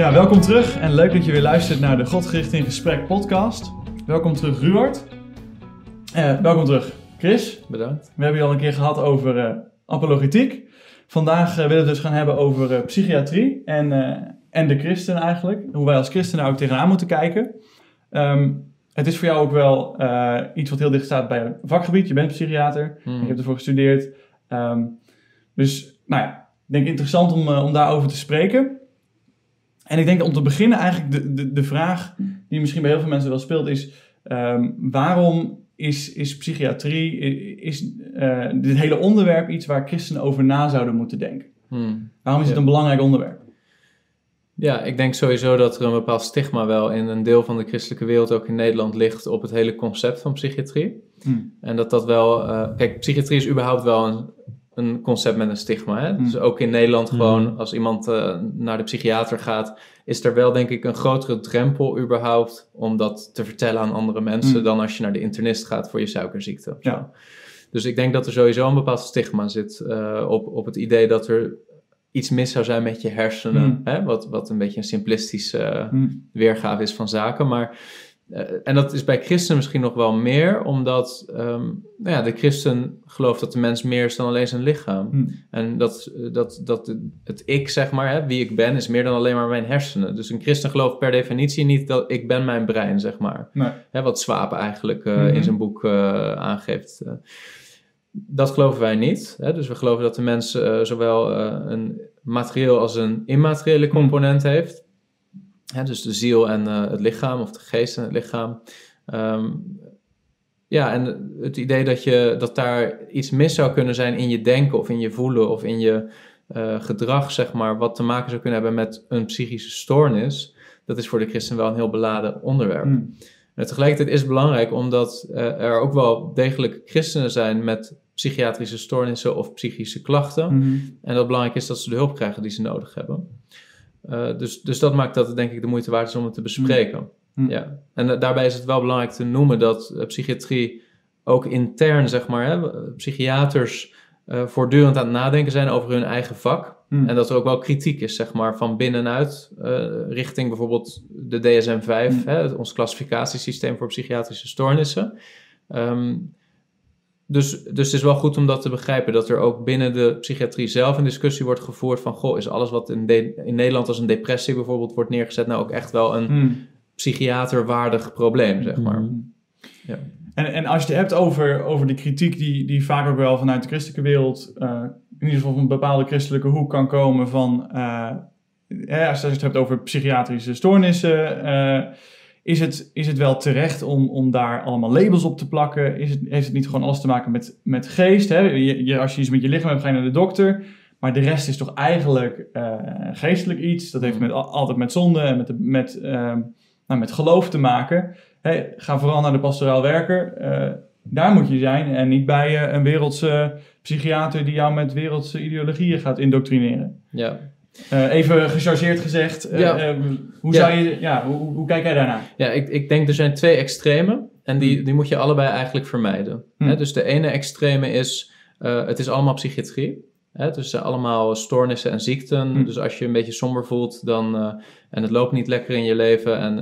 Ja, welkom terug en leuk dat je weer luistert naar de Godgericht in Gesprek podcast. Welkom terug Ruard. Uh, welkom terug Chris. Bedankt. We hebben je al een keer gehad over uh, apologetiek. Vandaag uh, willen we het dus gaan hebben over psychiatrie en, en de christen eigenlijk. Hoe wij als christenen ook tegenaan moeten kijken. Um, het is voor jou ook wel iets wat heel dicht staat bij een vakgebied. Je bent psychiater, mm. je hebt ervoor gestudeerd. Um, dus nou ja, ik denk interessant om, om daarover te spreken. En ik denk om te beginnen eigenlijk de, de, de vraag die misschien bij heel veel mensen wel speelt is... Um, waarom is, is psychiatrie, is uh, dit hele onderwerp iets waar christenen over na zouden moeten denken? Hmm. Waarom is het een belangrijk onderwerp? Ja, ik denk sowieso dat er een bepaald stigma wel in een deel van de christelijke wereld, ook in Nederland, ligt op het hele concept van psychiatrie. Hmm. En dat dat wel, uh, kijk, psychiatrie is überhaupt wel een een concept met een stigma. Hè? Dus ook in Nederland gewoon, als iemand uh, naar de psychiater gaat, is er wel denk ik een grotere drempel überhaupt om dat te vertellen aan andere mensen mm. dan als je naar de internist gaat voor je suikerziekte. Ja. Dus ik denk dat er sowieso een bepaald stigma zit uh, op, op het idee dat er iets mis zou zijn met je hersenen. Hè? Wat, wat een beetje een simplistische weergave is van zaken. Maar en dat is bij christenen misschien nog wel meer, omdat um, nou ja, de christen gelooft dat de mens meer is dan alleen zijn lichaam. Hmm. En dat, dat, dat het ik, zeg maar, hè, wie ik ben, is meer dan alleen maar mijn hersenen. Dus een christen gelooft per definitie niet dat ik ben mijn brein, zeg maar. Nee. Hè, wat Swaap eigenlijk uh, in zijn boek uh, aangeeft. dat geloven wij niet. Hè? Dus we geloven dat de mens zowel een materieel als een immateriële hmm. component heeft dus de ziel en uh, het lichaam, of de geest en het lichaam. Um, ja, en het idee dat, je, dat daar iets mis zou kunnen zijn in je denken of in je voelen of in je uh, gedrag, zeg maar, wat te maken zou kunnen hebben met een psychische stoornis, dat is voor de christen wel een heel beladen onderwerp. Mm. En tegelijkertijd is het belangrijk omdat uh, er ook wel degelijk christenen zijn met psychiatrische stoornissen of psychische klachten. Mm -hmm. En dat het belangrijk is dat ze de hulp krijgen die ze nodig hebben. Uh, dus, dus dat maakt dat het denk ik de moeite waard is om het te bespreken. Mm. Ja. En uh, daarbij is het wel belangrijk te noemen dat uh, psychiatrie ook intern, zeg maar, hè, psychiaters voortdurend aan het nadenken zijn over hun eigen vak. Mm. En dat er ook wel kritiek is, zeg maar, van binnenuit, richting bijvoorbeeld de DSM-5, mm. hè, ons klassificatiesysteem voor psychiatrische stoornissen. Um, dus, dus het is wel goed om dat te begrijpen, dat er ook binnen de psychiatrie zelf een discussie wordt gevoerd van, goh, is alles wat in, in Nederland als een depressie bijvoorbeeld wordt neergezet, nou ook echt wel een hmm. psychiaterwaardig probleem, zeg maar. Hmm. Ja. En, en als je het hebt over, over de kritiek die, die vaak ook wel vanuit de christelijke wereld, uh, in ieder geval van een bepaalde christelijke hoek kan komen van, uh, als je het hebt over psychiatrische stoornissen, uh, is het, is het wel terecht om, om daar allemaal labels op te plakken? Is het, heeft het niet gewoon alles te maken met, met geest? Hè? Je, als je iets met je lichaam hebt, ga je naar de dokter. Maar de rest is toch eigenlijk uh, geestelijk iets. Dat heeft mm. met, altijd met zonde en met, met, uh, nou, met geloof te maken. Hey, ga vooral naar de pastoraal werker. Uh, daar moet je zijn en niet bij een wereldse psychiater die jou met wereldse ideologieën gaat indoctrineren. Ja. Uh, even gechargeerd gezegd, uh, hoe, zou je, ja, hoe, hoe, kijk jij daarnaar? Ja, ik, ik denk er zijn twee extremen en die, hmm. die moet je allebei eigenlijk vermijden. Hmm. Hè? Dus de ene extreme is, uh, het is allemaal psychiatrie. Hè? Dus allemaal stoornissen en ziekten. Hmm. Dus als je een beetje somber voelt dan, en het loopt niet lekker in je leven en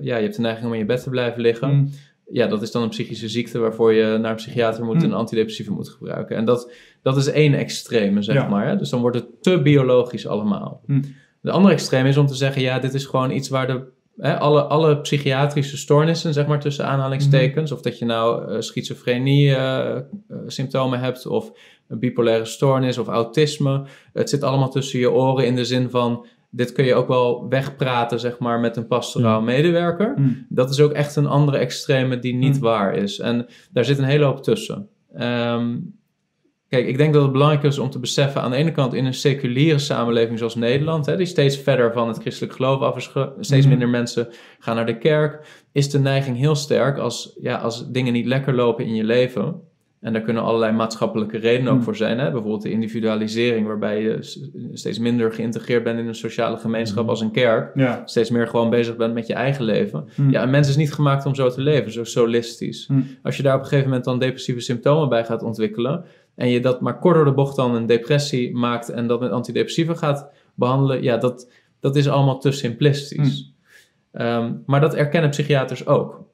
ja, je hebt de neiging om in je bed te blijven liggen ja, dat is dan een psychische ziekte waarvoor je naar een psychiater moet en antidepressiva moet gebruiken. En dat, dat is één extreme, zeg maar. Hè? Dus dan wordt het te biologisch allemaal. Hm. De andere extreme is om te zeggen, ja, dit is gewoon iets waar de, hè, alle, alle psychiatrische stoornissen, zeg maar tussen aanhalingstekens, hm. of dat je nou uh, schizofrenie uh, symptomen hebt, of een bipolaire stoornis of autisme, het zit allemaal tussen je oren in de zin van dit kun je ook wel wegpraten, zeg maar, met een pastoraal mm. medewerker. Mm. Dat is ook echt een andere extreme die niet mm. waar is. En daar zit een hele hoop tussen. Ehm, kijk, ik denk dat het belangrijk is om te beseffen, aan de ene kant in een seculiere samenleving zoals Nederland, hè, die steeds verder van het christelijk geloof af is, steeds minder mensen gaan naar de kerk, is de neiging heel sterk als, ja, als dingen niet lekker lopen in je leven en daar kunnen allerlei maatschappelijke redenen ook hmm. voor zijn. Hè? Bijvoorbeeld de individualisering, waarbij je steeds minder geïntegreerd bent in een sociale gemeenschap hmm. als een kerk. Steeds meer gewoon bezig bent met je eigen leven. Hmm. Ja, een mens is niet gemaakt om zo te leven, zo solistisch. Als je daar op een gegeven moment dan depressieve symptomen bij gaat ontwikkelen. en je dat maar kort door de bocht dan een depressie maakt. en dat met antidepressiva gaat behandelen. ja, dat dat is allemaal te simplistisch. Ehm, maar dat erkennen psychiaters ook.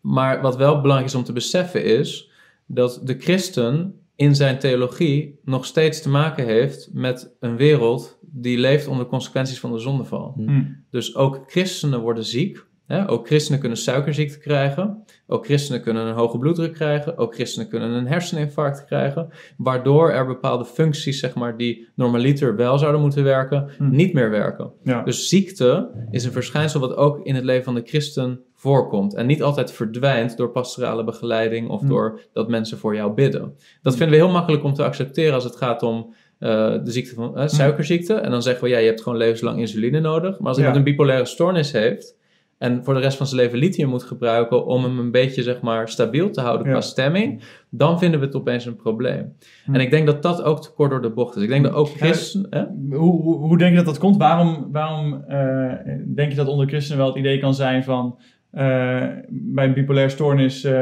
Maar wat wel belangrijk is om te beseffen is dat de christen in zijn theologie nog steeds te maken heeft met een wereld die leeft onder consequenties van de zondeval. Hmm. Dus ook christenen worden ziek. Ook christenen kunnen suikerziekte krijgen. Ook christenen kunnen een hoge bloeddruk krijgen. Ook christenen kunnen een herseninfarct krijgen. Waardoor er bepaalde functies, zeg maar, die normaliter wel zouden moeten werken, Hmm. niet meer werken. Ja. Dus ziekte is een verschijnsel wat ook in het leven van de christen voorkomt. En niet altijd verdwijnt door pastorale begeleiding of Hmm. door dat mensen voor jou bidden. Dat vinden we heel makkelijk om te accepteren als het gaat om eh, de ziekte van eh, suikerziekte. En dan zeggen we, ja, je hebt gewoon levenslang insuline nodig. Maar als Ja. iemand een bipolaire stoornis heeft en voor de rest van zijn leven lithium moet gebruiken om hem een beetje, zeg maar, stabiel te houden Ja. qua stemming, dan vinden we het opeens een probleem. Hm. En ik denk dat dat ook te kort door de bocht is. Ik denk dat ook Ja? Hoe, hoe, hoe denk je dat dat komt? Waarom, waarom eh, denk je dat onder christenen wel het idee kan zijn van eh, bij een bipolaire stoornis, eh,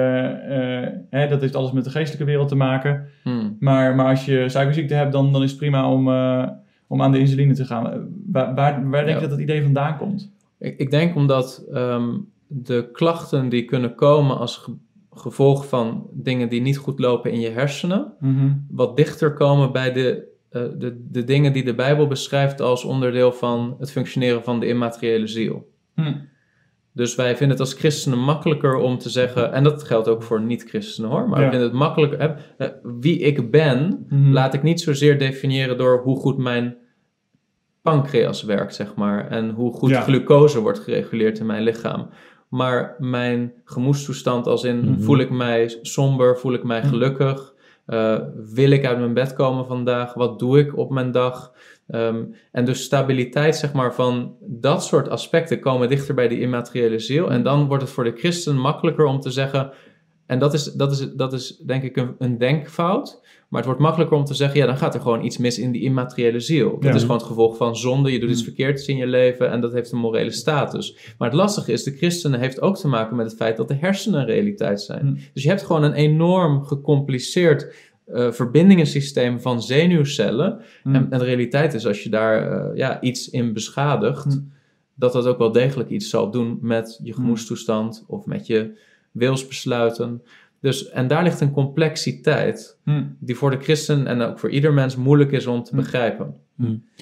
hè, dat heeft alles met de geestelijke wereld te maken. Hmm. Maar, maar als je suikerziekte hebt, dan, dan is het prima om, om aan de insuline te gaan. Waar, waar, waar denk Ja. je dat dat idee vandaan komt? Ik, ik denk omdat ehm, de klachten die kunnen komen als ge- gevolg van dingen die niet goed lopen in je hersenen, wat dichter komen bij de, eh, de, de dingen die de Bijbel beschrijft als onderdeel van het functioneren van de immateriële ziel. Hm. Dus wij vinden het als christenen makkelijker om te zeggen, en dat geldt ook voor niet-christenen hoor, maar Ja. we vinden het makkelijker, hè, eh, wie ik ben, Mhm. laat ik niet zozeer definiëren door hoe goed mijn pancreas werkt, zeg maar. En hoe goed Ja. glucose wordt gereguleerd in mijn lichaam. Maar mijn gemoedstoestand als in, Mhm. voel ik mij somber, voel ik mij Mhm. gelukkig? Eh, wil ik uit mijn bed komen vandaag? Wat doe ik op mijn dag? Ehm, en dus stabiliteit, zeg maar, van dat soort aspecten komen dichter bij die immateriële ziel. En dan wordt het voor de christen makkelijker om te zeggen... En dat is, dat is, dat is denk ik een, een denkfout. Maar het wordt makkelijker om te zeggen, ja, dan gaat er gewoon iets mis in die immateriële ziel. Dat Ja. is gewoon het gevolg van zonde. Je doet iets Hmm. verkeerds in je leven en dat heeft een morele status. Maar het lastige is, de christenen heeft ook te maken met het feit dat de hersenen een realiteit zijn. Hmm. Dus je hebt gewoon een enorm gecompliceerd eh verbindingensysteem van zenuwcellen. Hm. En, en de realiteit is, als je daar eh, ja, iets in beschadigt, Hmm. dat dat ook wel degelijk iets zal doen met je Hmm. gemoedstoestand of met je wilsbesluiten. Dus, en daar ligt een complexiteit Hm. die voor de christen en ook voor ieder mens moeilijk is om te Hmm. begrijpen.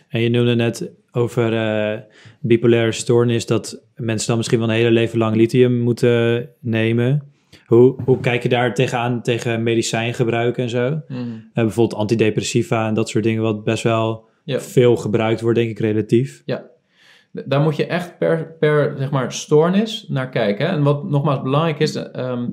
En je noemde net over eh, bipolaire stoornis dat mensen dan misschien wel een hele leven lang lithium moeten nemen. Hoe, hoe kijk je daar tegenaan tegen medicijngebruik en zo? Eh, bijvoorbeeld antidepressiva en dat soort dingen, wat best wel Ja. veel gebruikt wordt, denk ik, relatief. D- Daar moet je echt per, per zeg maar, stoornis naar kijken. hè. En wat nogmaals belangrijk is, ehm,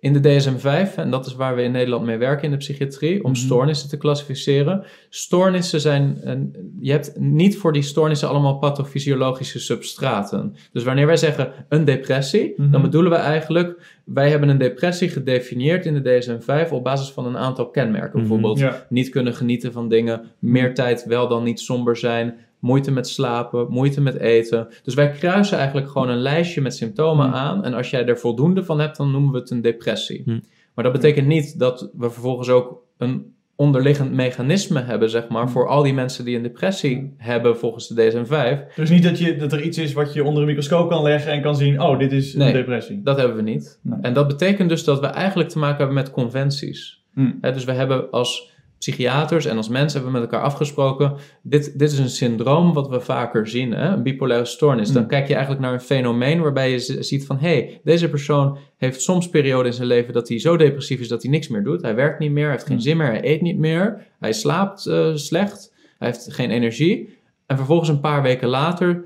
in de DSM-5, en dat is waar we in Nederland mee werken in de psychiatrie, om Mhm. stoornissen te klassificeren. Stoornissen zijn, een, je hebt niet voor die stoornissen allemaal pathofysiologische substraten. Dus wanneer wij zeggen een depressie, Mhm. dan bedoelen we eigenlijk, wij hebben een depressie gedefinieerd in de DSM-5 op basis van een aantal kenmerken. Mhm. Bijvoorbeeld Ja. niet kunnen genieten van dingen, meer tijd wel dan niet somber zijn, moeite met slapen, moeite met eten. Dus wij kruisen eigenlijk gewoon een lijstje met symptomen Hmm. aan en als jij er voldoende van hebt, dan noemen we het een depressie. Hmm. Maar dat betekent niet dat we vervolgens ook een onderliggend mechanisme hebben, zeg maar, Hmm. voor al die mensen die een depressie hebben volgens de DSM-5. Dus niet dat, je, dat er iets is wat je onder een microscoop kan leggen en kan zien, oh, dit is Nee. een depressie. Dat hebben we niet. Nee. En dat betekent dus dat we eigenlijk te maken hebben met conventies. Dus we hebben als psychiaters en als mensen hebben we met elkaar afgesproken, dit, dit is een syndroom wat we vaker zien, hè? een bipolaire stoornis. Dan Mm. kijk je eigenlijk naar een fenomeen waarbij je ziet van, hé, hey, deze persoon heeft soms perioden in zijn leven dat hij zo depressief is dat hij niks meer doet. Hij werkt niet meer, hij heeft geen Mm. zin meer, hij eet niet meer, hij slaapt eh, slecht, hij heeft geen energie. En vervolgens een paar weken later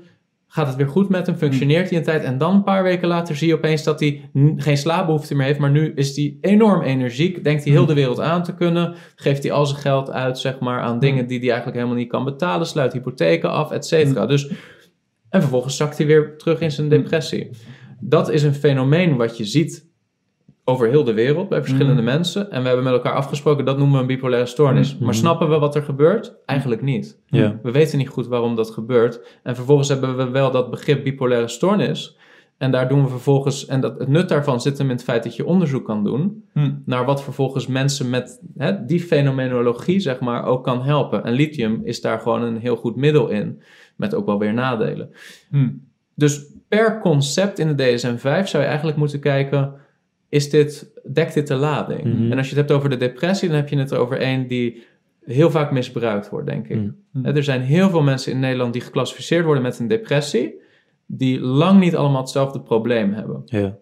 gaat het weer goed met hem, functioneert hij een tijd. En dan een paar weken later zie je opeens dat hij geen slaapbehoefte meer heeft. Maar nu is hij enorm energiek, denkt hij heel de wereld aan te kunnen. Geeft hij al zijn geld uit, zeg maar, aan dingen die hij eigenlijk helemaal niet kan betalen. Sluit hypotheken af, et cetera. Dus, en vervolgens zakt hij weer terug in zijn depressie. Dat is een fenomeen wat je ziet over heel de wereld bij verschillende Mhm. mensen. En we hebben met elkaar afgesproken, dat noemen we een bipolaire stoornis. Mhm. Maar snappen we wat er gebeurt? Eigenlijk niet. We weten niet goed waarom dat gebeurt. En vervolgens hebben we wel dat begrip bipolaire stoornis. En daar doen we vervolgens, en dat, het nut daarvan zit hem in het feit dat je onderzoek kan doen Hm. naar wat vervolgens mensen met hè, die fenomenologie, zeg maar, ook kan helpen. En lithium is daar gewoon een heel goed middel in, met ook wel weer nadelen. Hm. Dus per concept in de DSM-5 zou je eigenlijk moeten kijken, is dit, dekt dit de lading? Mhm. En als je het hebt over de depressie, dan heb je het over een die heel vaak misbruikt wordt, denk ik. Mhm. Mhm. Hè, Er zijn heel veel mensen in Nederland die geclassificeerd worden met een depressie, die lang niet allemaal hetzelfde probleem hebben. Ja.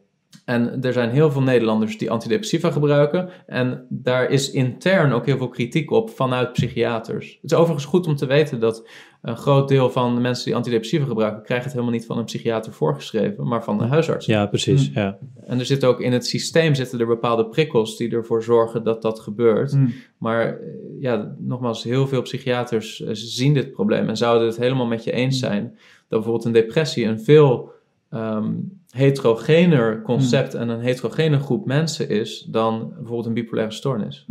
En er zijn heel veel Nederlanders die antidepressiva gebruiken. En daar is intern ook heel veel kritiek op vanuit psychiaters. Het is overigens goed om te weten dat een groot deel van de mensen die antidepressiva gebruiken, krijgen het helemaal niet van een psychiater voorgeschreven, maar van de huisarts. ja, precies. Hm. Ja. En er zit ook in het systeem zitten er bepaalde prikkels die ervoor zorgen dat dat gebeurt. Hm. Maar eh, ja, nogmaals, heel veel psychiaters eh, zien dit probleem en zouden het helemaal met je eens zijn dat bijvoorbeeld een depressie een veel ehm, heterogener concept en een heterogene groep mensen is dan bijvoorbeeld een bipolaire stoornis.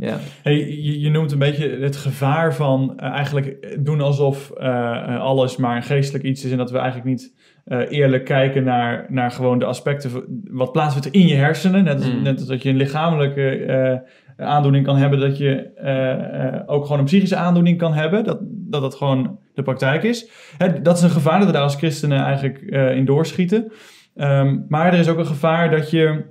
Ja, Hey, je, je noemt een beetje het gevaar van eh, eigenlijk doen alsof eh, alles maar een geestelijk iets is en dat we eigenlijk niet eh, eerlijk kijken naar, naar gewoon de aspecten wat plaatsvindt in je hersenen. Net als, Mm. net als dat je een lichamelijke eh, aandoening kan hebben, dat je eh, eh, ook gewoon een psychische aandoening kan hebben. Dat dat, dat gewoon de praktijk is. Hè, dat is een gevaar dat we daar als christenen eigenlijk eh, in doorschieten. Ehm, maar er is ook een gevaar dat je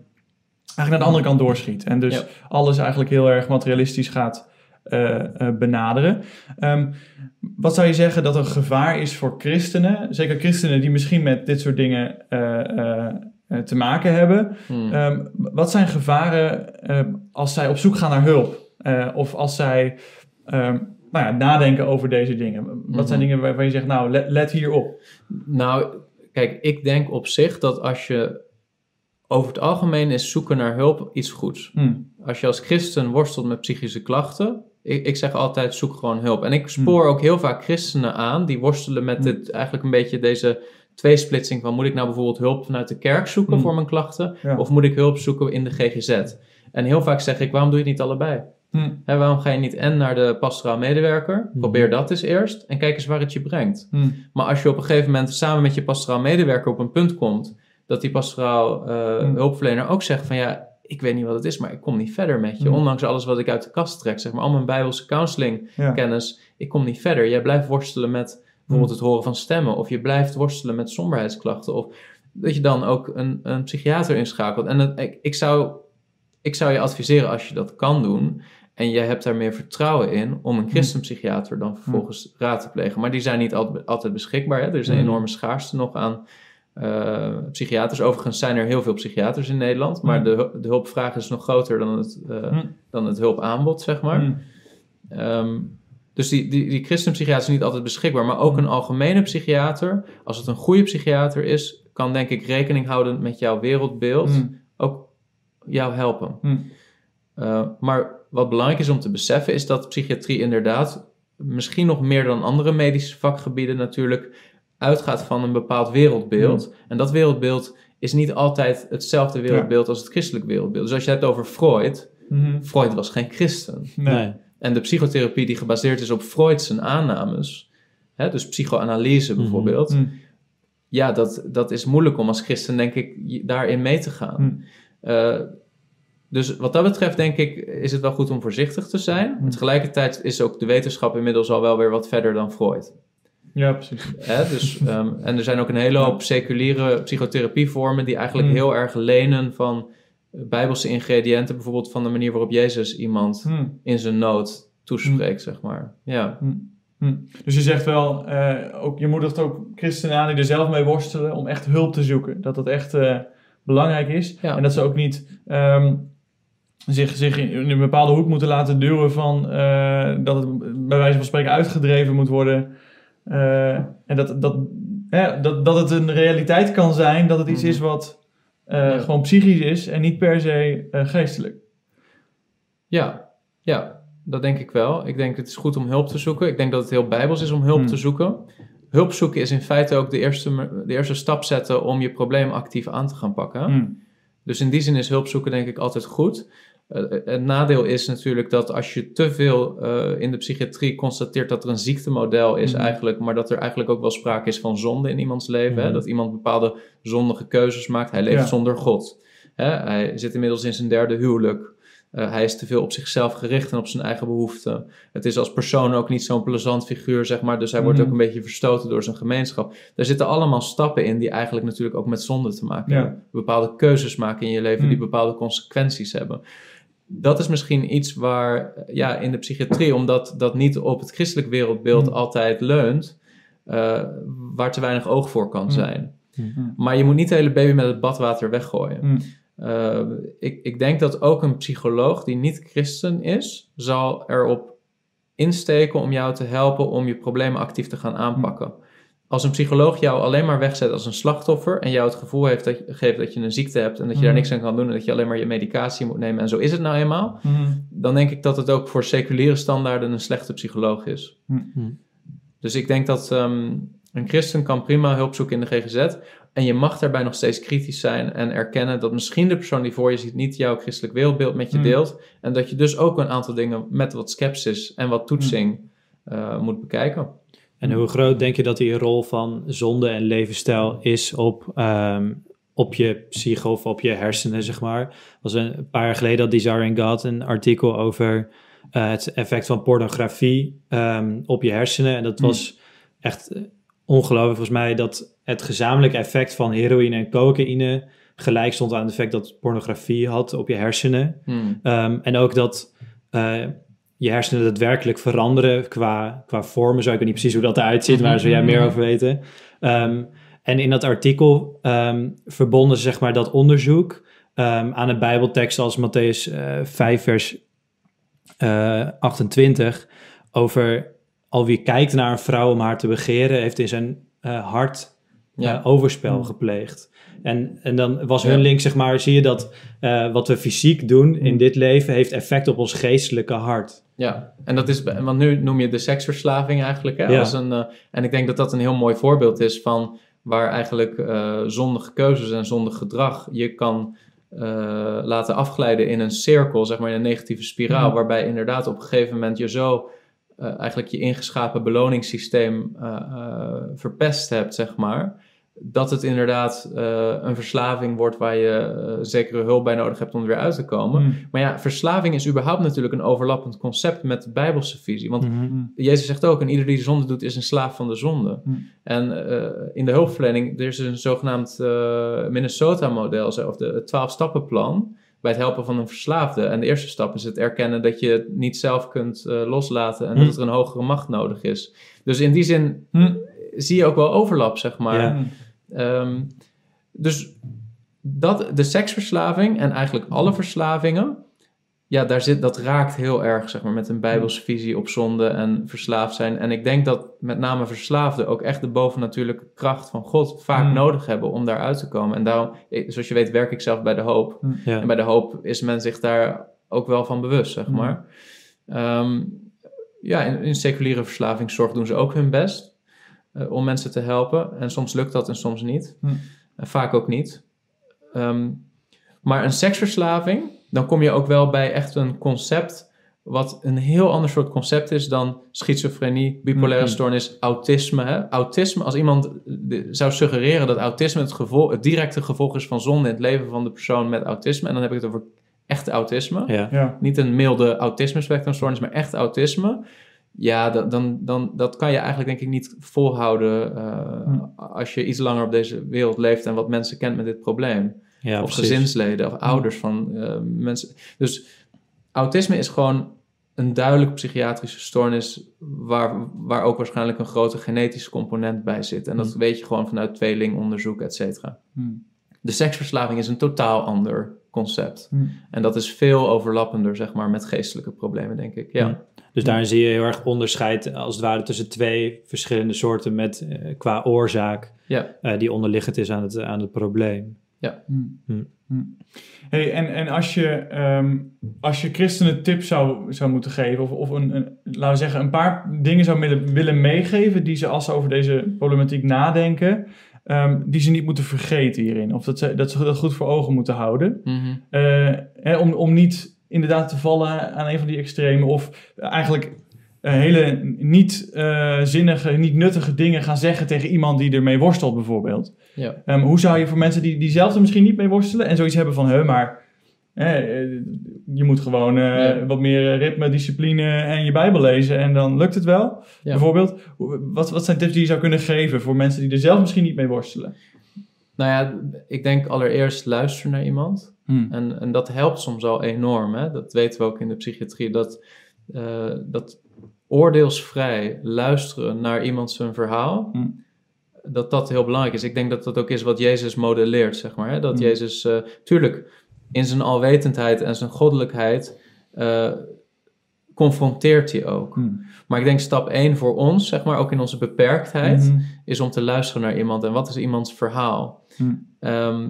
eigenlijk naar de andere kant doorschiet. En dus Ja. alles eigenlijk heel erg materialistisch gaat eh, eh, benaderen. Ehm, wat zou je zeggen dat een gevaar is voor christenen? Zeker christenen die misschien met dit soort dingen eh, te maken hebben. Hmm. Ehm, wat zijn gevaren als zij op zoek gaan naar hulp? Of als zij ehm, nou ja, nadenken over deze dingen? Wat zijn Mhm. dingen waarvan je zegt, nou, let, let hier op? Nou, kijk, ik denk op zich dat als je over het algemeen is zoeken naar hulp iets goeds. Hm. Als je als christen worstelt met psychische klachten, ik, ik zeg altijd zoek gewoon hulp. En ik spoor ook heel vaak christenen aan die worstelen met Hmm. dit, eigenlijk een beetje deze tweesplitsing van moet ik nou bijvoorbeeld hulp vanuit de kerk zoeken Hmm. voor mijn klachten Ja. of moet ik hulp zoeken in de GGZ? En heel vaak zeg ik, waarom doe je het niet allebei? Waarom ga je niet en naar de pastoraal medewerker? Hmm. Probeer dat eens eerst en kijk eens waar het je brengt. Maar als je op een gegeven moment samen met je pastoraal medewerker op een punt komt dat die pastoraal eh, Hmm. hulpverlener ook zegt van ja, ik weet niet wat het is, maar ik kom niet verder met je. Hmm. Ondanks alles wat ik uit de kast trek, zeg maar, al mijn bijbelse counseling Ja. kennis, ik kom niet verder. Jij blijft worstelen met bijvoorbeeld Hmm. het horen van stemmen of je blijft worstelen met somberheidsklachten of dat je dan ook een, een psychiater inschakelt. En ik, ik, zou, ik zou je adviseren als je dat kan doen en je hebt daar meer vertrouwen in om een christenpsychiater dan vervolgens raad te plegen. Maar die zijn niet altijd, altijd beschikbaar. Hè? Er is een enorme schaarste nog aan eh, psychiaters. Overigens zijn er heel veel psychiaters in Nederland, maar Hmm. de, de hulpvraag is nog groter dan het, eh, Hm. dan het hulpaanbod, zeg maar. Hm. Ehm, dus die, die, die christenpsychiater is niet altijd beschikbaar, maar ook een algemene psychiater, als het een goede psychiater is, kan denk ik rekening houden met jouw wereldbeeld, ook jou helpen. Uh, maar wat belangrijk is om te beseffen, is dat psychiatrie inderdaad, misschien nog meer dan andere medische vakgebieden natuurlijk, uitgaat van een bepaald wereldbeeld. En dat wereldbeeld is niet altijd hetzelfde wereldbeeld als het christelijk wereldbeeld. Dus als je het hebt over Freud, Mhm. Freud was geen christen. Nee. En de psychotherapie die gebaseerd is op Freud's aannames, hè, dus psychoanalyse Mhm. bijvoorbeeld, Hm. ja, dat, dat is moeilijk om als christen, denk ik, daarin mee te gaan. Hm. Eh, dus wat dat betreft, denk ik, is het wel goed om voorzichtig te zijn. Hm. Tegelijkertijd is ook de wetenschap inmiddels al wel weer wat verder dan Freud. Ja, precies. Hè? Dus, ehm, en er zijn ook een hele hoop seculiere psychotherapievormen die eigenlijk Hm. heel erg lenen van bijbelse ingrediënten, bijvoorbeeld van de manier waarop Jezus iemand Hm. in zijn nood toespreekt, zeg maar. Ja. Dus je zegt wel, eh, ook, je moedigt ook christenen aan die er zelf mee worstelen om echt hulp te zoeken. Dat dat echt eh, belangrijk is. Ja. En dat ze ook niet ehm, zich, zich in, in een bepaalde hoek moeten laten duwen van eh, dat het bij wijze van spreken uitgedreven moet worden. Eh, en dat, dat, hè, dat, dat het een realiteit kan zijn dat het iets Mhm. is wat eh, Ja. gewoon psychisch is en niet per se eh, geestelijk. Ja, ja, dat denk ik wel. Ik denk het is goed om hulp te zoeken. Ik denk dat het heel bijbels is om hulp Hmm. te zoeken. Hulp zoeken is in feite ook de eerste, de eerste stap zetten om je probleem actief aan te gaan pakken. Hm. Dus in die zin is hulp zoeken denk ik altijd goed. Uh, het nadeel is natuurlijk dat als je te veel uh, in de psychiatrie constateert dat er een ziektemodel is mm. eigenlijk, maar dat er eigenlijk ook wel sprake is van zonde in iemands leven. Mm. Hè? Dat iemand bepaalde zondige keuzes maakt. Hij leeft ja. zonder God. Hè? Hij zit inmiddels in zijn derde huwelijk. Uh, hij is te veel op zichzelf gericht en op zijn eigen behoeften. Het is als persoon ook niet zo'n plezant figuur, zeg maar. Dus hij wordt ook een beetje verstoten door zijn gemeenschap. Daar zitten allemaal stappen in die eigenlijk natuurlijk ook met zonde te maken ja. hebben. Bepaalde keuzes maken in je leven die bepaalde consequenties hebben dat is misschien iets waar ja, in de psychiatrie, omdat dat niet op het christelijk wereldbeeld mm. altijd leunt, uh, waar te weinig oog voor kan zijn. Mm. Maar je moet niet de hele baby met het badwater weggooien. Mm. Uh, ik, ik denk dat ook een psycholoog die niet christen is, zal erop insteken om jou te helpen om je problemen actief te gaan aanpakken als een psycholoog jou alleen maar wegzet als een slachtoffer en jou het gevoel heeft dat je, geeft dat je een ziekte hebt en dat je daar mhm. niks aan kan doen en dat je alleen maar je medicatie moet nemen en zo is het nou eenmaal, mhm. dan denk ik dat het ook voor seculiere standaarden een slechte psycholoog is. Mhm. Dus ik denk dat um, een christen kan prima hulp zoeken in de GGZ en je mag daarbij nog steeds kritisch zijn en erkennen dat misschien de persoon die voor je ziet niet jouw christelijk wereldbeeld met je deelt en dat je dus ook een aantal dingen met wat sceptisch en wat toetsing uh, moet bekijken. En hoe groot denk je dat die rol van zonde en levensstijl is op, um, op je psyche of op je hersenen, zeg maar? was een paar jaar geleden dat Desire in God een artikel over uh, het effect van pornografie um, op je hersenen. En dat hmm. was echt ongelooflijk volgens mij dat het gezamenlijke effect van heroïne en cocaïne gelijk stond aan het effect dat pornografie had op je hersenen. Hmm. Um, en ook dat... Uh, je hersenen daadwerkelijk veranderen qua, qua vormen. Zo, ik weet niet precies hoe dat eruit ziet, maar zou jij meer over weten. Um, en in dat artikel um, verbonden ze zeg maar dat onderzoek um, aan een bijbeltekst als Matthäus uh, 5 vers uh, 28 over al wie kijkt naar een vrouw om haar te begeren, heeft in zijn uh, hart ja. Eh, overspel mm. gepleegd. En, en dan was hun link, zeg maar, zie je dat uh, wat we fysiek doen in mm. dit leven heeft effect op ons geestelijke hart. Ja, en dat is, want nu noem je de seksverslaving eigenlijk. Hè, ja. als een, uh, en ik denk dat dat een heel mooi voorbeeld is van waar eigenlijk uh, zondige keuzes en zondig gedrag je kan laten afglijden in een cirkel, zeg maar in een negatieve spiraal, mm. waarbij inderdaad op een gegeven moment je zo eigenlijk je ingeschapen beloningssysteem verpest hebt, zeg maar dat het inderdaad uh, een verslaving wordt waar je uh, zekere hulp bij nodig hebt om er weer uit te komen. Mm. Maar ja, verslaving is überhaupt natuurlijk een overlappend concept met de Bijbelse visie. Want mm-hmm. Jezus zegt ook, en ieder die de zonde doet is een slaaf van de zonde. Mm. En uh, in de hulpverlening, er is een zogenaamd Minnesota-model, of de, het 12-stappenplan bij het helpen van een verslaafde. En de eerste stap is het erkennen dat je het niet zelf kunt loslaten en mm. dat er een hogere macht nodig is. Dus in die zin zie je ook wel overlap, zeg maar. Ja. Um, dus dat, de seksverslaving en eigenlijk alle verslavingen, ja, daar zit, dat raakt heel erg zeg maar, met een bijbelse visie op zonde en verslaafd zijn. En ik denk dat met name verslaafden ook echt de bovennatuurlijke kracht van God vaak mm. nodig hebben om daaruit te komen. En daarom, zoals je weet, werk ik zelf bij de hoop. Mm. En bij de hoop is men zich daar ook wel van bewust, zeg mm. maar. Um, ja, in, in seculiere verslavingszorg doen ze ook hun best. Eh, om mensen te helpen. En soms lukt dat en soms niet. Hm. En vaak ook niet. Ehm, maar een seksverslaving, dan kom je ook wel bij echt een concept wat een heel ander soort concept is dan schizofrenie, bipolaire hm. stoornis, autisme. Hè? Autisme, als iemand zou suggereren dat autisme het, gevolg, het directe gevolg is van zonde in het leven van de persoon met autisme, en dan heb ik het over echte autisme, ja. niet een milde autisme stoornis, maar echt autisme, ja, dan, dan, dan dat kan je eigenlijk denk ik niet volhouden uh, als je iets langer op deze wereld leeft en wat mensen kent met dit probleem. Ja, of gezinsleden of ouders van uh, mensen. Dus autisme is gewoon een duidelijk psychiatrische stoornis waar, waar ook waarschijnlijk een grote genetische component bij zit. En dat weet je gewoon vanuit tweelingonderzoek, et cetera. De seksverslaving is een totaal ander concept. En dat is veel overlappender, zeg maar, met geestelijke problemen, denk ik. Ja. Dus daarin zie je heel erg onderscheid als het ware tussen twee verschillende soorten met uh, qua oorzaak ja. uh, die onderliggend is aan het, aan het probleem. Ja. Hmm. Hmm. Hmm. Hey, en, en als je, um, als je christenen tip zou, zou moeten geven, of, of een, een, laten we zeggen, een paar dingen zou willen, willen meegeven die ze als ze over deze problematiek nadenken, um, die ze niet moeten vergeten hierin. Of dat ze dat, ze dat goed voor ogen moeten houden. Mm -hmm. uh, hè, om, om niet inderdaad te vallen aan een van die extremen. Of eigenlijk eh, hele niet eh, zinnige, niet nuttige dingen gaan zeggen tegen iemand die ermee worstelt, bijvoorbeeld. Ja. Ehm, hoe zou je voor mensen die, die zelf er misschien niet mee worstelen en zoiets hebben van, hè, maar eh, je moet gewoon Ja. wat meer ritme, discipline en je Bijbel lezen en dan lukt het wel. Ja. Bijvoorbeeld, wat, wat zijn tips die je zou kunnen geven voor mensen die er zelf misschien niet mee worstelen? Nou ja, ik denk allereerst luisteren naar iemand. En, en dat helpt soms al enorm. Hè? Dat weten we ook in de psychiatrie. Dat, eh, dat oordeelsvrij luisteren naar iemand zijn verhaal. Mm. Dat dat heel belangrijk is. Ik denk dat dat ook is wat Jezus modelleert, zeg maar. Hè? Dat Mm. Jezus, eh, tuurlijk, in zijn alwetendheid en zijn goddelijkheid eh, confronteert hij ook. Hmm. Maar ik denk stap 1 voor ons, zeg maar, ook in onze beperktheid, Mhm. is om te luisteren naar iemand. En wat is iemands verhaal? Hmm. Ehm,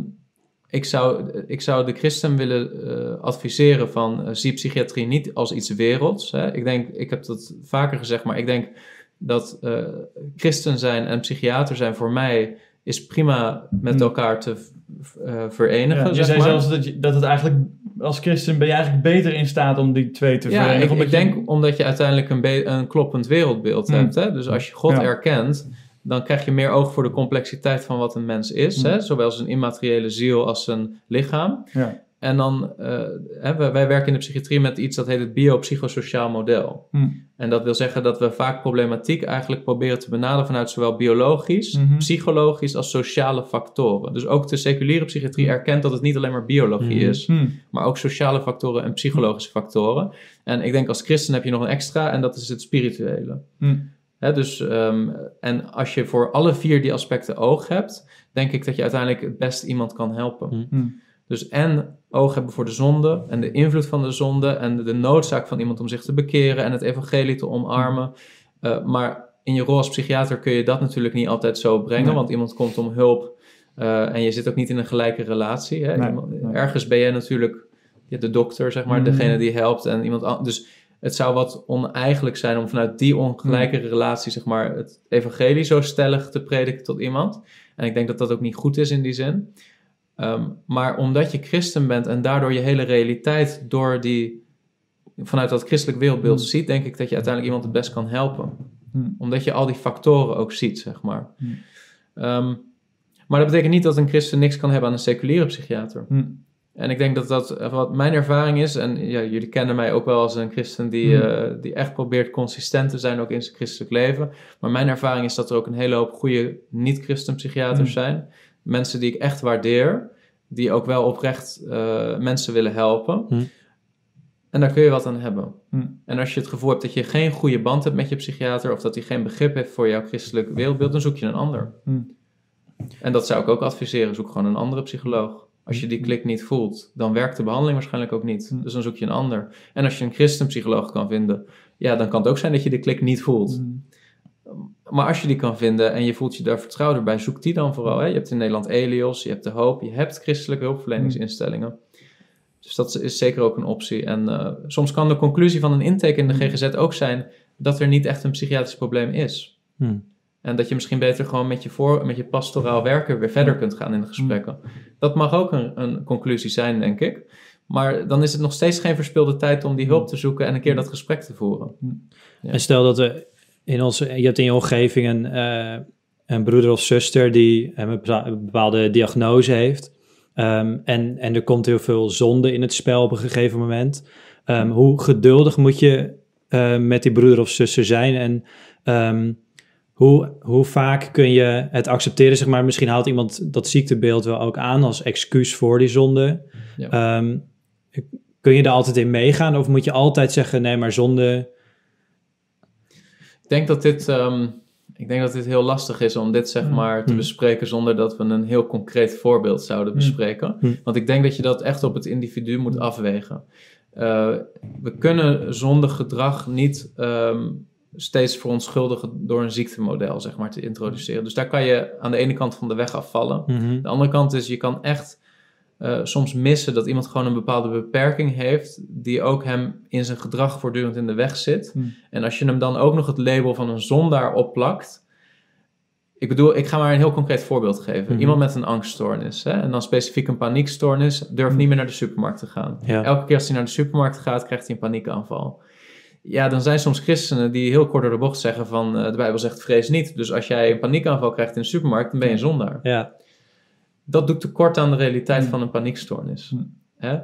ik, zou, ik zou de christen willen eh, adviseren van eh, zie psychiatrie niet als iets werelds. Hè? Ik denk, ik heb dat vaker gezegd, maar ik denk dat eh, christen zijn en psychiater zijn voor mij is prima met Hmm. elkaar te verenigen. Ja, je zeg zei maar. zelfs dat, je, dat het eigenlijk als christen ben je eigenlijk beter in staat om die twee te Ja, verenigen. ik, omdat ik je- denk omdat je uiteindelijk een, een kloppend wereldbeeld Mm. hebt. Hè? Dus als je God Ja. erkent, dan krijg je meer oog voor de complexiteit van wat een mens is. Mm. Hè? Zowel zijn immateriële ziel als zijn lichaam. Ja. En dan, hè, wij, wij werken in de psychiatrie met iets dat heet het biopsychosociaal model. Mm. En dat wil zeggen dat we vaak problematiek eigenlijk proberen te benaderen vanuit zowel biologisch, Mhm. psychologisch als sociale factoren. Dus ook de seculiere psychiatrie Mm. erkent dat het niet alleen maar biologie Mhm. is, Hmm. maar ook sociale factoren en psychologische factoren. En ik denk als christen heb je nog een extra en dat is het spirituele. Hmm. Dus, ehm, en als je voor alle vier die aspecten oog hebt, denk ik dat je uiteindelijk het best iemand kan helpen. Hmm. Hmm. Dus en oog hebben voor de zonde en de invloed van de zonde en de, noodzaak van iemand om zich te bekeren en het evangelie te omarmen. Eh, maar in je rol als psychiater kun je dat natuurlijk niet altijd zo brengen, Nee. want iemand komt om hulp eh, en je zit ook niet in een gelijke relatie. Hè? Nee, Iemand- nee. Ergens ben jij natuurlijk ja, de dokter, zeg maar, Mhm. degene die helpt en iemand an- Dus het zou wat oneigenlijk zijn om vanuit die ongelijke relatie, zeg maar, het evangelie zo stellig te prediken tot iemand. En ik denk dat dat ook niet goed is in die zin. Ehm, maar omdat je christen bent en daardoor je hele realiteit door die, vanuit dat christelijk wereldbeeld Hmm. ziet, denk ik dat je uiteindelijk iemand het best kan helpen. Hmm. Omdat je al die factoren ook ziet, zeg maar. Hmm. Ehm, maar dat betekent niet dat een christen niks kan hebben aan een seculiere psychiater. En ik denk dat dat eh, wat mijn ervaring is, en ja, jullie kennen mij ook wel als een christen die, eh, die echt probeert consistent te zijn ook in zijn christelijk leven. Maar mijn ervaring is dat er ook een hele hoop goede niet-christen psychiaters zijn. Mensen die ik echt waardeer, die ook wel oprecht eh, mensen willen helpen. Hmm. En daar kun je wat aan hebben. Hmm. En als je het gevoel hebt dat je geen goede band hebt met je psychiater, of dat hij geen begrip heeft voor jouw christelijk wereldbeeld, dan zoek je een ander. Hmm. En dat zou ik ook adviseren. Zoek gewoon een andere psycholoog. Als je die klik niet voelt, dan werkt de behandeling waarschijnlijk ook niet. Hmm. Dus dan zoek je een ander. En als je een christenpsycholoog kan vinden, ja, dan kan het ook zijn dat je de klik niet voelt. Hmm. Maar als je die kan vinden en je voelt je daar vertrouwder bij, zoek die dan vooral. Hè? Je hebt in Nederland Elios, je hebt De Hoop, je hebt christelijke hulpverleningsinstellingen. Dus dat is zeker ook een optie. En eh, soms kan de conclusie van een intake in de GGZ ook zijn dat er niet echt een psychiatrisch probleem is. Hmm. En dat je misschien beter gewoon met je, voor, met je pastoraal werker weer verder kunt gaan in de gesprekken. Dat mag ook een, een conclusie zijn, denk ik. Maar dan is het nog steeds geen verspilde tijd om die hulp te zoeken en een keer dat gesprek te voeren. Ja. En stel dat er in onze, je hebt in je omgeving een, eh, een broeder of zuster die een bepa- een bepaalde diagnose heeft. Ehm, en, en er komt heel veel zonde in het spel op een gegeven moment. Ehm, hoe geduldig moet je eh, met die broeder of zuster zijn? En ehm, hoe, hoe vaak kun je het accepteren? Zeg maar, misschien haalt iemand dat ziektebeeld wel ook aan als excuus voor die zonde. Ja. Kun je daar altijd in meegaan? Of moet je altijd zeggen, nee, maar zonde... Ik denk dat dit, ehm, ik denk dat dit heel lastig is om dit zeg Mm. maar te Mm. bespreken zonder dat we een heel concreet voorbeeld zouden Mm. bespreken. Want ik denk dat je dat echt op het individu moet afwegen. Eh, we kunnen zondig gedrag niet ehm, steeds verontschuldigen door een ziektemodel zeg maar te introduceren. Dus daar kan je aan de ene kant van de weg afvallen. Mhm. De andere kant is, je kan echt eh, soms missen dat iemand gewoon een bepaalde beperking heeft, die ook hem in zijn gedrag voortdurend in de weg zit. Hmm. En als je hem dan ook nog het label van een zondaar opplakt, ik bedoel, ik ga maar een heel concreet voorbeeld geven. Mhm. Iemand met een angststoornis, hè, en dan specifiek een paniekstoornis, durft niet meer naar de supermarkt te gaan. Ja. Elke keer als hij naar de supermarkt gaat, krijgt hij een paniekaanval. Ja, dan zijn soms christenen die heel kort door de bocht zeggen van, eh, de Bijbel zegt vrees niet. Dus als jij een paniekaanval krijgt in de supermarkt, dan ben je een zondaar. Ja. Dat doet tekort aan de realiteit Mm. van een paniekstoornis. Mm. Hè?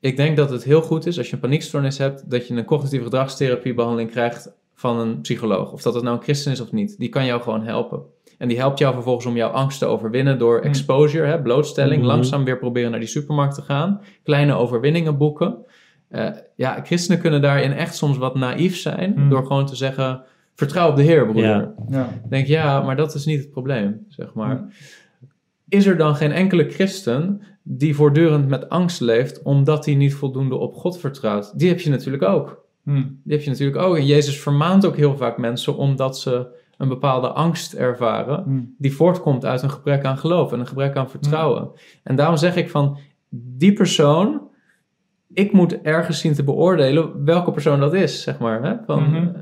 Ik denk dat het heel goed is als je een paniekstoornis hebt, dat je een cognitieve gedragstherapiebehandeling krijgt van een psycholoog. Of dat het nou een christen is of niet. Die kan jou gewoon helpen. En die helpt jou vervolgens om jouw angst te overwinnen door Mm. exposure, hè, blootstelling, langzaam weer proberen naar die supermarkt te gaan, kleine overwinningen boeken. Eh, ja, christenen kunnen daarin echt soms wat naïef zijn Mm. door gewoon te zeggen: vertrouw op de Heer, broeder. Ja. Denk ja, maar dat is niet het probleem, zeg maar. Is er dan geen enkele christen die voortdurend met angst leeft omdat hij niet voldoende op God vertrouwt? Die heb je natuurlijk ook. Hm. Die heb je natuurlijk ook. En Jezus vermaant ook heel vaak mensen omdat ze een bepaalde angst ervaren Hm. die voortkomt uit een gebrek aan geloof en een gebrek aan vertrouwen. En daarom zeg ik van die persoon, ik moet ergens zien te beoordelen welke persoon dat is, zeg maar. Hè? Van.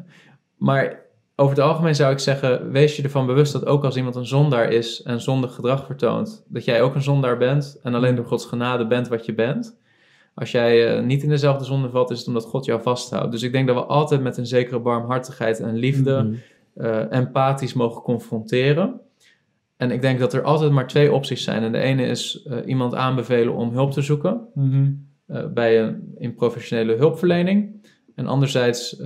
Maar over het algemeen zou ik zeggen, wees je ervan bewust dat ook als iemand een zondaar is en zondig gedrag vertoont, dat jij ook een zondaar bent en alleen door Gods genade bent wat je bent. Als jij eh, niet in dezelfde zonde valt, is het omdat God jou vasthoudt. Dus ik denk dat we altijd met een zekere barmhartigheid en liefde Mhm. eh, empathisch mogen confronteren. En ik denk dat er altijd maar twee opties zijn. En de ene is eh, iemand aanbevelen om hulp te zoeken Mhm. bij een in professionele hulpverlening. En anderzijds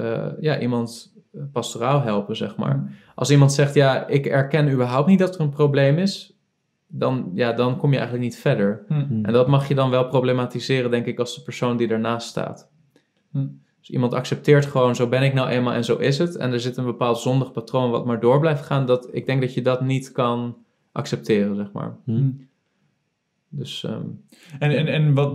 ja, iemand pastoraal helpen, zeg maar. Als iemand zegt, ja, ik erken überhaupt niet dat er een probleem is, dan, ja, dan kom je eigenlijk niet verder. Hm. Mhm. En dat mag je dan wel problematiseren, denk ik, als de persoon die ernaast staat. Hm. Dus iemand accepteert gewoon, zo ben ik nou eenmaal en zo is het. En er zit een bepaald zondig patroon wat maar door blijft gaan. Dat, ik denk dat je dat niet kan accepteren, zeg maar. Dus ehm, En, en, en wat,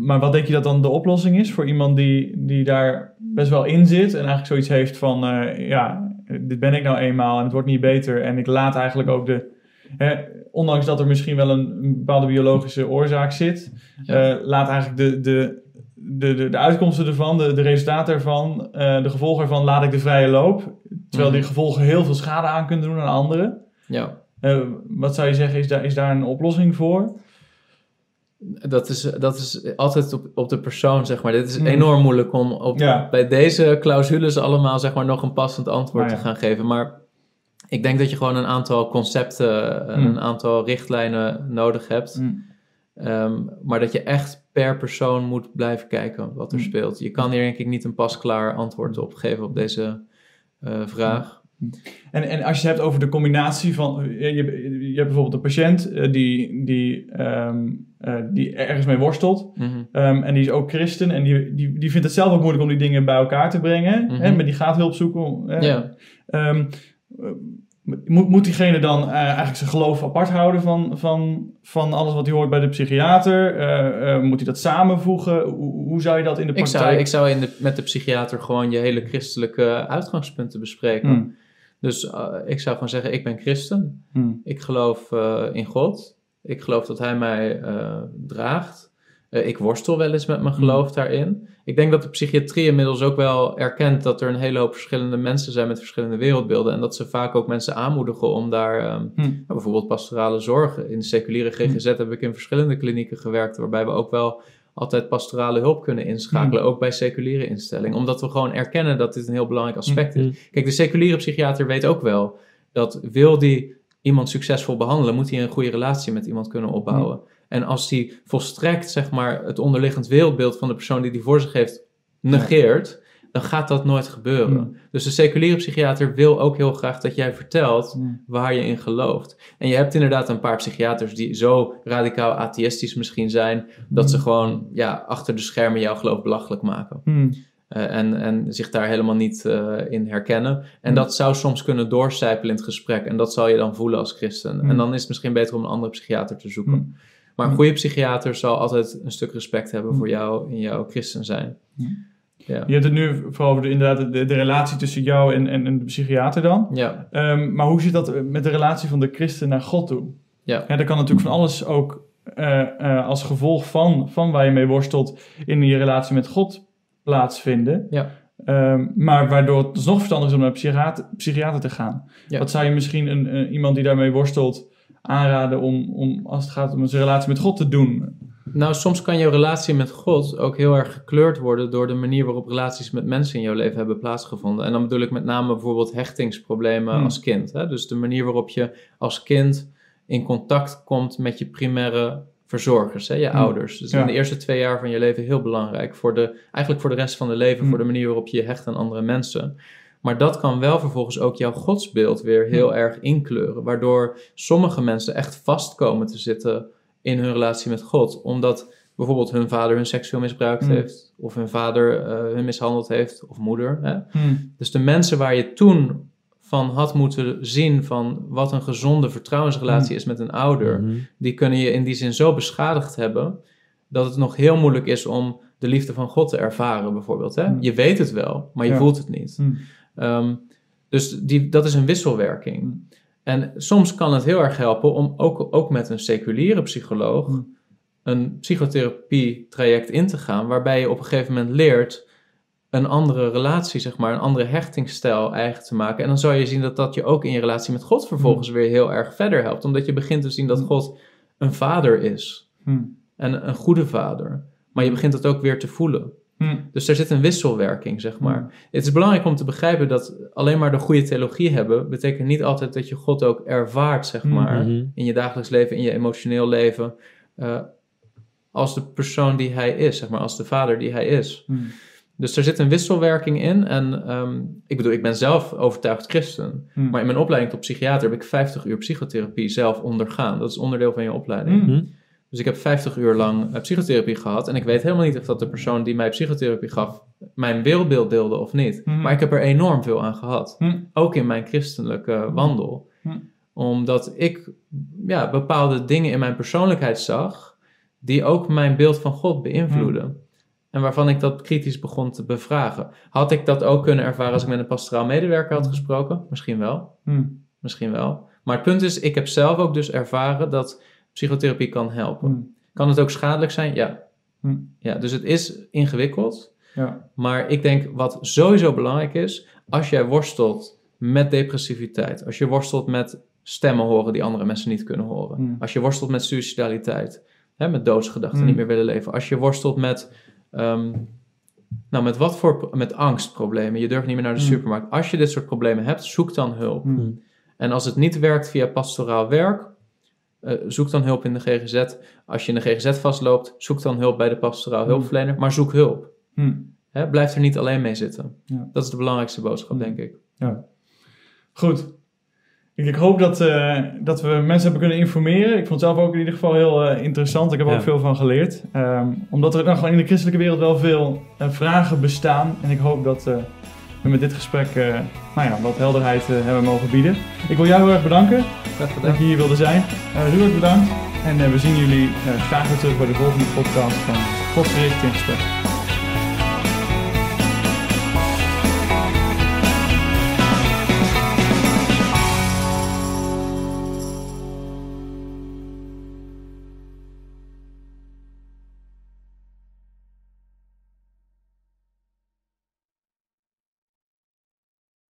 maar wat denk je dat dan de oplossing is voor iemand die, die daar best wel in zit en eigenlijk zoiets heeft van, eh, ja, dit ben ik nou eenmaal en het wordt niet beter en ik laat eigenlijk ook de, hè, ondanks dat er misschien wel een, een bepaalde biologische oorzaak zit, eh, laat eigenlijk de, de, de, de, de uitkomsten ervan, de, de resultaten ervan, eh, de gevolgen ervan, laat ik de vrije loop, terwijl die Mhm. gevolgen heel veel schade aan kunnen doen aan anderen. ja, wat zou je zeggen, is daar, is daar een oplossing voor? Dat is, dat is altijd op, op de persoon, zeg maar. Dit is Mm. enorm moeilijk om op, Ja. bij deze clausules allemaal, zeg maar, nog een passend antwoord Nou ja. te gaan geven. Maar ik denk dat je gewoon een aantal concepten en Mm. een aantal richtlijnen nodig hebt. Hm. Ehm, maar dat je echt per persoon moet blijven kijken wat er Mm. speelt. Je kan hier denk ik niet een pasklaar antwoord op geven op deze eh, vraag. En, en als je het hebt over de combinatie van. Je, je hebt bijvoorbeeld een patiënt eh, die, die, ehm, eh, die ergens mee worstelt. Mhm. Ehm, en die is ook christen. En die, die, die vindt het zelf ook moeilijk om die dingen bij elkaar te brengen. Mhm. hè, maar die gaat hulp zoeken. hè. Ja. Ehm, eh, moet, moet diegene dan eigenlijk zijn geloof apart houden van, van, van alles wat hij hoort bij de psychiater? Moet hij dat samenvoegen? Hoe, hoe zou je dat in de Ik praktijk... zou, ik zou in de, met de psychiater gewoon je hele christelijke uitgangspunten bespreken. Hmm, Dus eh, ik zou gewoon zeggen, ik ben christen. hmm, Ik geloof eh, in God. Ik geloof dat Hij mij eh, draagt. Ik worstel wel eens met mijn geloof daarin. Ik denk dat de psychiatrie inmiddels ook wel erkent dat er een hele hoop verschillende mensen zijn met verschillende wereldbeelden. En dat ze vaak ook mensen aanmoedigen om daar ehm, hmm, nou, bijvoorbeeld pastorale zorg. In de seculiere GGZ heb ik in verschillende klinieken gewerkt, waarbij we ook wel altijd pastorale hulp kunnen inschakelen, ook bij seculiere instellingen. Omdat we gewoon erkennen dat dit een heel belangrijk aspect is. Mhm. Kijk, de seculiere psychiater weet ook wel dat wil die iemand succesvol behandelen, moet hij een goede relatie met iemand kunnen opbouwen. En als hij volstrekt, zeg maar, het onderliggend wereldbeeld van de persoon die die voor zich heeft negeert, dan gaat dat nooit gebeuren. Hmm. Dus de seculiere psychiater wil ook heel graag dat jij vertelt hmm. waar je in gelooft. En je hebt inderdaad een paar psychiaters die zo radicaal atheïstisch misschien zijn, dat ze gewoon ja, achter de schermen jouw geloof belachelijk maken. Eh, en, en zich daar helemaal niet eh, in herkennen. En dat zou soms kunnen doorcijpelen in het gesprek. En dat zal je dan voelen als christen. En dan is het misschien beter om een andere psychiater te zoeken. Maar een goede psychiater zal altijd een stuk respect hebben voor jou in jouw christen zijn. Ja. Je hebt het nu vooral over de, inderdaad de, de relatie tussen jou en, en, en de psychiater dan. Ja, Ehm, maar hoe zit dat met de relatie van de christen naar God toe? Ja. daar kan natuurlijk van alles ook eh, eh, als gevolg van, van waar je mee worstelt in je relatie met God plaatsvinden. Ja. Ehm, maar waardoor het dus nog verstandig is om naar een psychiater, psychiater te gaan. Ja. Wat zou je misschien een, een- iemand die daarmee worstelt aanraden om, om, als het gaat om zijn relatie met God te doen? Nou, soms kan jouw relatie met God ook heel erg gekleurd worden door de manier waarop relaties met mensen in jouw leven hebben plaatsgevonden. En dan bedoel ik met name bijvoorbeeld hechtingsproblemen Hmm. als kind. Hè? Dus de manier waarop je als kind in contact komt met je primaire verzorgers, hè? je Hmm. ouders. Dus Ja. in de eerste twee jaar van je leven heel belangrijk. Voor de, eigenlijk voor de rest van het leven, Hmm. voor de manier waarop je je hecht aan andere mensen. Maar dat kan wel vervolgens ook jouw godsbeeld weer heel erg inkleuren. Waardoor sommige mensen echt vast komen te zitten in hun relatie met God. Omdat bijvoorbeeld hun vader hun seksueel misbruikt Hmm. heeft. Of hun vader eh, hun mishandeld heeft. Of moeder. Hè? Hmm. Dus de mensen waar je toen van had moeten zien van wat een gezonde vertrouwensrelatie Hmm. is met een ouder. Die kunnen je in die zin zo beschadigd hebben. Dat het nog heel moeilijk is om de liefde van God te ervaren bijvoorbeeld. Hè? Je weet het wel, maar je Ja. voelt het niet. Ehm, dus die, dat is een wisselwerking. Hmm. En soms kan het heel erg helpen om ook, ook met een seculiere psycholoog Hmm. een psychotherapie-traject in te gaan, waarbij je op een gegeven moment leert een andere relatie, zeg maar, een andere hechtingsstijl eigen te maken. En dan zou je zien dat dat je ook in je relatie met God vervolgens weer heel erg verder helpt, omdat je begint te zien dat Hmm. God een vader is Hmm. en een goede vader. Maar je begint dat ook weer te voelen. Hmm. Dus er zit een wisselwerking, zeg maar. Het is belangrijk om te begrijpen dat alleen maar de goede theologie hebben, betekent niet altijd dat je God ook ervaart, zeg Mhm. maar, Mhm. in je dagelijks leven, in je emotioneel leven, eh, als de persoon die hij is, zeg maar, als de vader die hij is. Hmm. Dus er zit een wisselwerking in. En ehm, ik bedoel, ik ben zelf overtuigd christen. Hmm. Maar in mijn opleiding tot psychiater heb ik 50 uur psychotherapie zelf ondergaan. Dat is onderdeel van je opleiding. Mhm. Dus ik heb 50 uur lang eh, psychotherapie gehad. En ik weet helemaal niet of dat de persoon die mij psychotherapie gaf, mijn wereldbeeld deelde of niet. Mhm. Maar ik heb er enorm veel aan gehad. Hmm. Ook in mijn christelijke wandel. Mhm. Omdat ik ja, bepaalde dingen in mijn persoonlijkheid zag, die ook mijn beeld van God beïnvloeden. En waarvan ik dat kritisch begon te bevragen. Had ik dat ook kunnen ervaren als ik met een pastoraal medewerker had gesproken? Misschien wel. Misschien wel. Maar het punt is, ik heb zelf ook dus ervaren dat psychotherapie kan helpen. Hmm. Kan het ook schadelijk zijn? Ja. Hm. ja. Dus het is ingewikkeld. Ja. Maar ik denk wat sowieso belangrijk is, als jij worstelt met depressiviteit, als je worstelt met stemmen horen die andere mensen niet kunnen horen, Hmm. als je worstelt met suicidaliteit, hè, met doodsgedachten, Hmm. niet meer willen leven, als je worstelt met, ehm, nou, met wat voor, met angstproblemen, je durft niet meer naar de Hmm. supermarkt. Als je dit soort problemen hebt, zoek dan hulp. Hmm. En als het niet werkt via pastoraal werk, eh, zoek dan hulp in de GGZ. Als je in de GGZ vastloopt, zoek dan hulp bij de pastoraal Hmm. hulpverlener, maar zoek hulp. Hmm. Hè, blijf er niet alleen mee zitten. Ja. Dat is de belangrijkste boodschap, Hmm. denk ik. Ja. Goed. Ik, ik hoop dat, eh, dat we mensen hebben kunnen informeren. Ik vond het zelf ook in ieder geval heel eh, interessant. Ik heb er Ja. ook veel van geleerd. Ehm, omdat er nou gewoon in de christelijke wereld wel veel vragen bestaan. En ik hoop dat we met dit gesprek eh, nou ja, wat helderheid eh, hebben mogen bieden. Ik wil jou heel erg bedanken dat je hier wilde zijn. Uh, Ruud, bedankt. En we zien jullie graag weer terug bij de volgende podcast van Godgericht in gesprek.